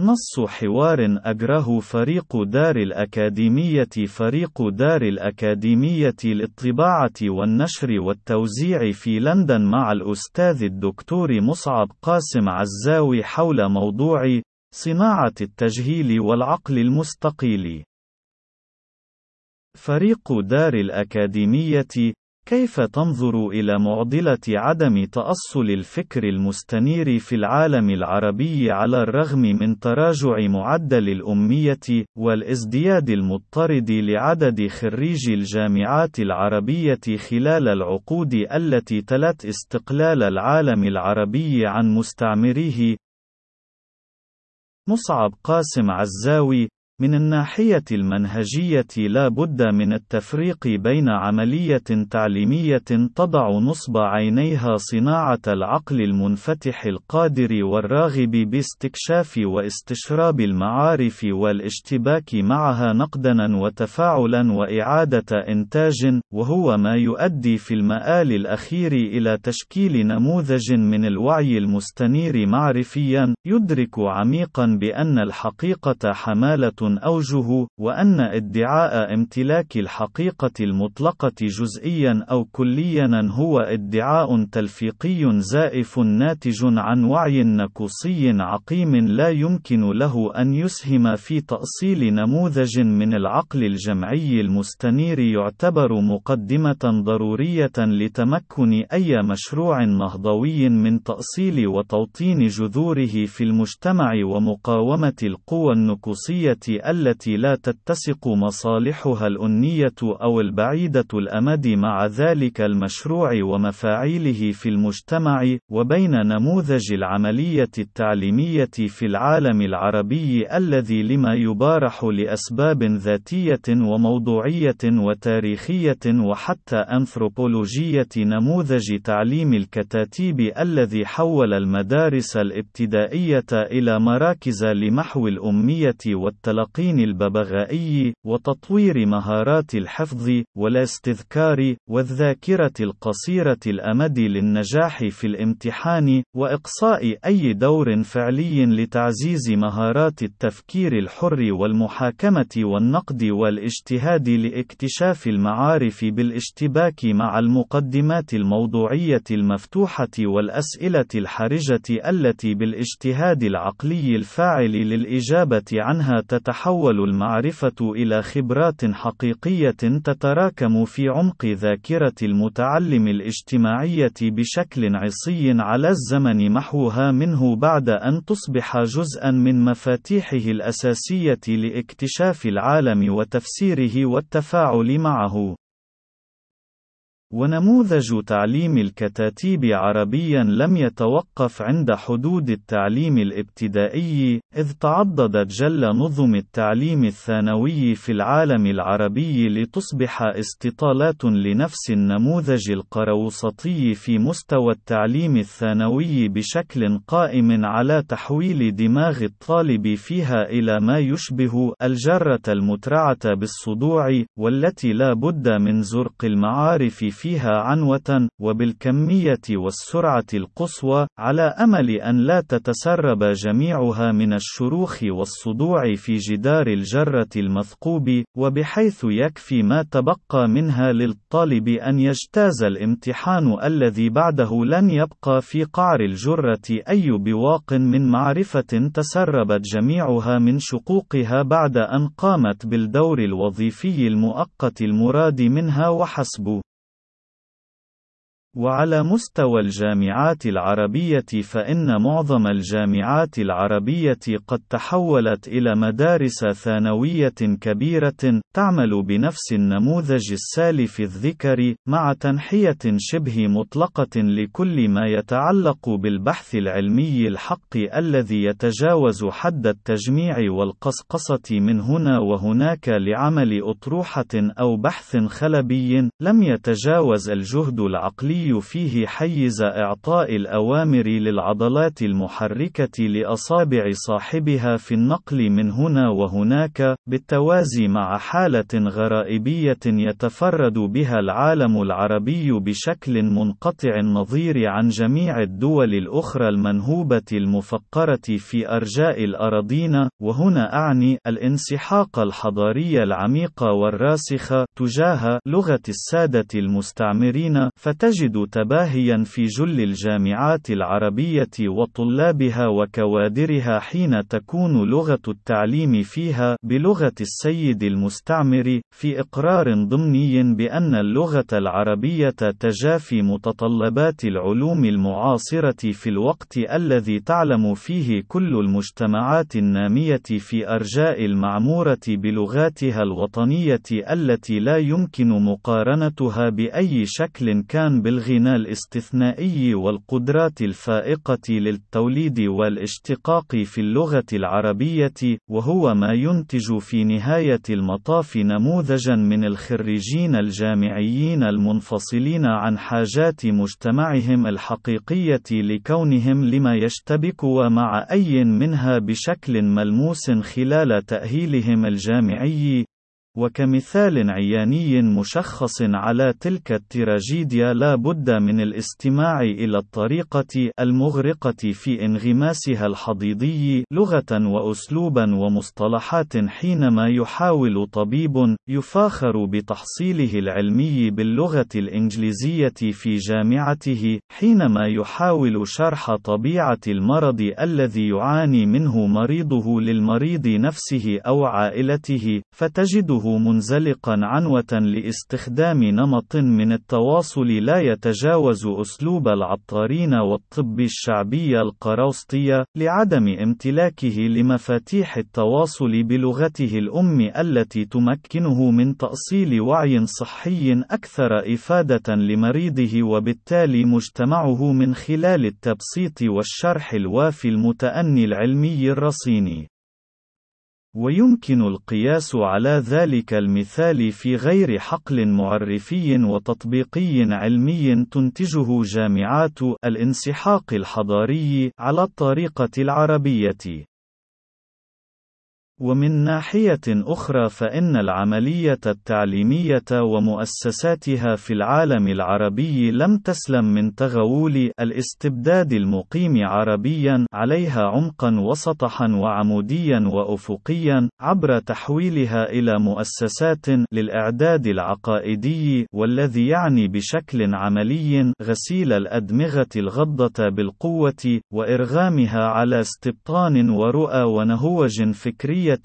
نص حوار أجره فريق دار الأكاديمية فريق دار الأكاديمية للطباعة والنشر والتوزيع في لندن مع الأستاذ الدكتور مصعب قاسم عزاوي حول موضوع صناعة التجهيل والعقل المستقيل. فريق دار الأكاديمية كيف تنظر إلى معضلة عدم تأصل الفكر المستنير في العالم العربي على الرغم من تراجع معدل الأمية، والازدياد المضطرد لعدد خريجي الجامعات العربية خلال العقود التي تلت استقلال العالم العربي عن مستعمريه؟ مصعب قاسم عزاوي من الناحية المنهجية لا بد من التفريق بين عملية تعليمية تضع نصب عينيها صناعة العقل المنفتح القادر والراغب باستكشاف واستشراب المعارف والاشتباك معها نقدنا وتفاعلا وإعادة إنتاج، وهو ما يؤدي في المآل الأخير إلى تشكيل نموذج من الوعي المستنير معرفيا، يدرك عميقا بأن الحقيقة حمالة أوجه، وأن ادعاء امتلاك الحقيقة المطلقة جزئيا أو كليا هو ادعاء تلفيقي زائف ناتج عن وعي نكوصي عقيم لا يمكن له أن يسهم في تأصيل نموذج من العقل الجمعي المستنير يعتبر مقدمة ضرورية لتمكن أي مشروع نهضوي من تأصيل وتوطين جذوره في المجتمع ومقاومة القوى النكوصية التي لا تتسق مصالحها الأنية أو البعيدة الأمد مع ذلك المشروع ومفاعيله في المجتمع، وبين نموذج العملية التعليمية في العالم العربي الذي لما يبارح لأسباب ذاتية وموضوعية وتاريخية وحتى أنثروبولوجية نموذج تعليم الكتاتيب الذي حول المدارس الابتدائية إلى مراكز لمحو الأمية والتلقي التلقين الببغائي، وتطوير مهارات الحفظ، والاستذكار، والذاكرة القصيرة الأمد للنجاح في الامتحان، وإقصاء أي دور فعلي لتعزيز مهارات التفكير الحر والمحاكمة والنقد والاجتهاد لاكتشاف المعارف بالاشتباك مع المقدمات الموضوعية المفتوحة والأسئلة الحرجة التي بالاجتهاد العقلي الفاعل للإجابة عنها تتحول تتحول المعرفة إلى خبرات حقيقية تتراكم في عمق ذاكرة المتعلم الاجتماعية بشكل عصي على الزمن محوها منه بعد أن تصبح جزءا من مفاتيحه الأساسية لاكتشاف العالم وتفسيره والتفاعل معه. ونموذج تعليم الكتاتيب عربيا لم يتوقف عند حدود التعليم الابتدائي، إذ تعضدت جل نظم التعليم الثانوي في العالم العربي لتصبح استطالات لنفس النموذج القروسطي في مستوى التعليم الثانوي بشكل قائم على تحويل دماغ الطالب فيها إلى ما يشبه الجرة المترعة بالصدوع، والتي لا بد من زرق المعارف فيها عنوة، وبالكمية والسرعة القصوى، على أمل أن لا تتسرب جميعها من الشروخ والصدوع في جدار الجرة المثقوب، وبحيث يكفي ما تبقى منها للطالب أن يجتاز الامتحان الذي بعده لن يبقى في قعر الجرة أي بواق من معرفة تسربت جميعها من شقوقها بعد أن قامت بالدور الوظيفي المؤقت المراد منها وحسب. وعلى مستوى الجامعات العربية فإن معظم الجامعات العربية قد تحولت إلى مدارس ثانوية كبيرة تعمل بنفس النموذج السالف الذكر مع تنحية شبه مطلقة لكل ما يتعلق بالبحث العلمي الحق الذي يتجاوز حد التجميع والقصقصة من هنا وهناك لعمل أطروحة أو بحث خلبي لم يتجاوز الجهد العقلي العربي فيه حيز إعطاء الأوامر للعضلات المحركة لأصابع صاحبها في النقل من هنا وهناك، بالتوازي مع حالة غرائبية يتفرد بها العالم العربي بشكل منقطع النظير عن جميع الدول الأخرى المنهوبة المفقرة في أرجاء الأراضين، وهنا أعني الانسحاق الحضاري العميق والراسخ تجاه لغة السادة المستعمرين، فتجد تباهيا في جل الجامعات العربية وطلابها وكوادرها حين تكون لغة التعليم فيها بلغة السيد المستعمر، في إقرار ضمني بأن اللغة العربية تجافي متطلبات العلوم المعاصرة في الوقت الذي تعلم فيه كل المجتمعات النامية في أرجاء المعمورة بلغاتها الوطنية التي لا يمكن مقارنتها بأي شكل كان بالغنى الاستثنائي والقدرات الفائقة للتوليد والاشتقاق في اللغة العربية، وهو ما ينتج في نهاية المطاف نموذجا من الخريجين الجامعيين المنفصلين عن حاجات مجتمعهم الحقيقية لكونهم لما يشتبك مع أي منها بشكل ملموس خلال تأهيلهم الجامعي وكمثال عياني مشخص على تلك التراجيديا لا بد من الاستماع إلى الطريقة المغرقة في انغماسها الحضيضي لغة وأسلوبا ومصطلحات حينما يحاول طبيب يفاخر بتحصيله العلمي باللغة الإنجليزية في جامعته حينما يحاول شرح طبيعة المرض الذي يعاني منه مريضه للمريض نفسه أو عائلته فتجده منزلقا عنوة لاستخدام نمط من التواصل لا يتجاوز أسلوب العطارين والطب الشعبي القراوسطي لعدم امتلاكه لمفاتيح التواصل بلغته الأم التي تمكنه من تأصيل وعي صحي أكثر إفادة لمريضه وبالتالي مجتمعه من خلال التبسيط والشرح الوافي المتأني العلمي الرصين ويمكن القياس على ذلك المثال في غير حقل معرفي وتطبيقي علمي تنتجه جامعات الانسحاق الحضاري على الطريقة العربية. ومن ناحية أخرى فإن العملية التعليمية ومؤسساتها في العالم العربي لم تسلم من تغول الاستبداد المقيم عربيا عليها عمقا وسطحا وعموديا وأفقيا عبر تحويلها إلى مؤسسات للإعداد العقائدي والذي يعني بشكل عملي غسيل الأدمغة الغضة بالقوة وإرغامها على استبطان ورؤى ونهوج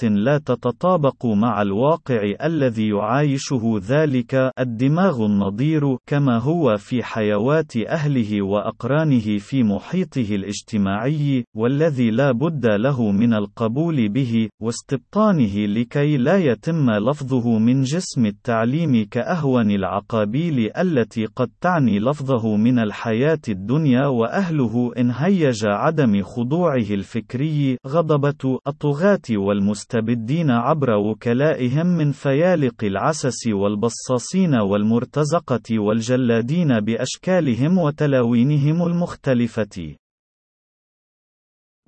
لا تتطابق مع الواقع الذي يعايشه ذلك الدماغ النظير كما هو في حيوات أهله وأقرانه في محيطه الاجتماعي والذي لا بد له من القبول به واستبطانه لكي لا يتم لفظه من جسم التعليم كأهون العقابيل التي قد تعني لفظه من الحياة الدنيا وأهله إن هيج عدم خضوعه الفكري غضبة الطغاة والمسلمين المستبدين عبر وكلائهم من فيالق العسس والبصاصين والمرتزقة والجلادين بأشكالهم وتلاوينهم المختلفة.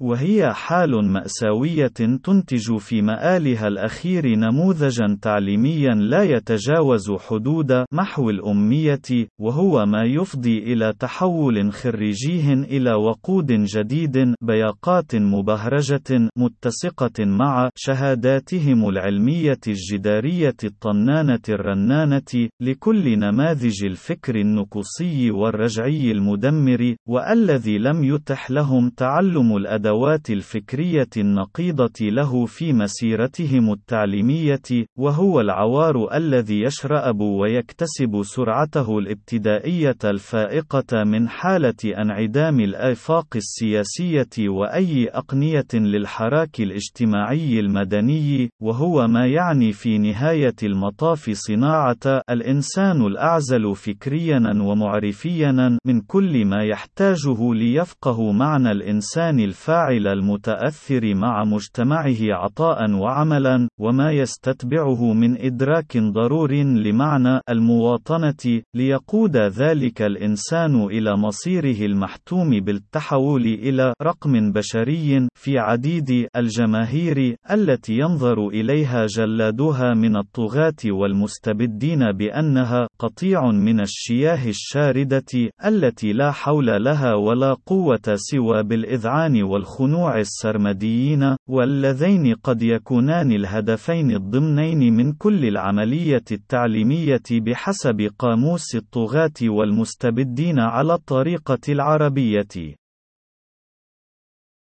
وهي حال مأساوية تنتج في مآلها الأخير نموذجا تعليميا لا يتجاوز حدود محو الأمية، وهو ما يفضي إلى تحول خريجيه إلى وقود جديد بياقات مبهرجة متسقة مع شهاداتهم العلمية الجدارية الطنانة الرنانة لكل نماذج الفكر النكوصي والرجعي المدمر، والذي لم يتح لهم تعلم الأدب الأدوات الفكرية النقيضة له في مسيرتهم التعليمية، وهو العوار الذي يشرأب ويكتسب سرعته الابتدائية الفائقة من حالة انعدام الآفاق السياسية وأي أقنية للحراك الاجتماعي المدني، وهو ما يعني في نهاية المطاف صناعة الإنسان الأعزل فكريا ومعرفيا من كل ما يحتاجه ليفقه معنى الإنسان الفاعل. الفاعل المتأثر مع مجتمعه عطاء وعملا، وما يستتبعه من إدراك ضرور لمعنى المواطنة، ليقود ذلك الإنسان إلى مصيره المحتوم بالتحول إلى رقم بشري في عديد الجماهير التي ينظر إليها جلادها من الطغاة والمستبدين بأنها قطيع من الشياه الشاردة التي لا حول لها ولا قوة سوى بالإذعان والخنوع السرمديين واللذين قد يكونان الهدفين الضمنين من كل العملية التعليمية بحسب قاموس الطغاة والمستبدين على الطريقة العربية.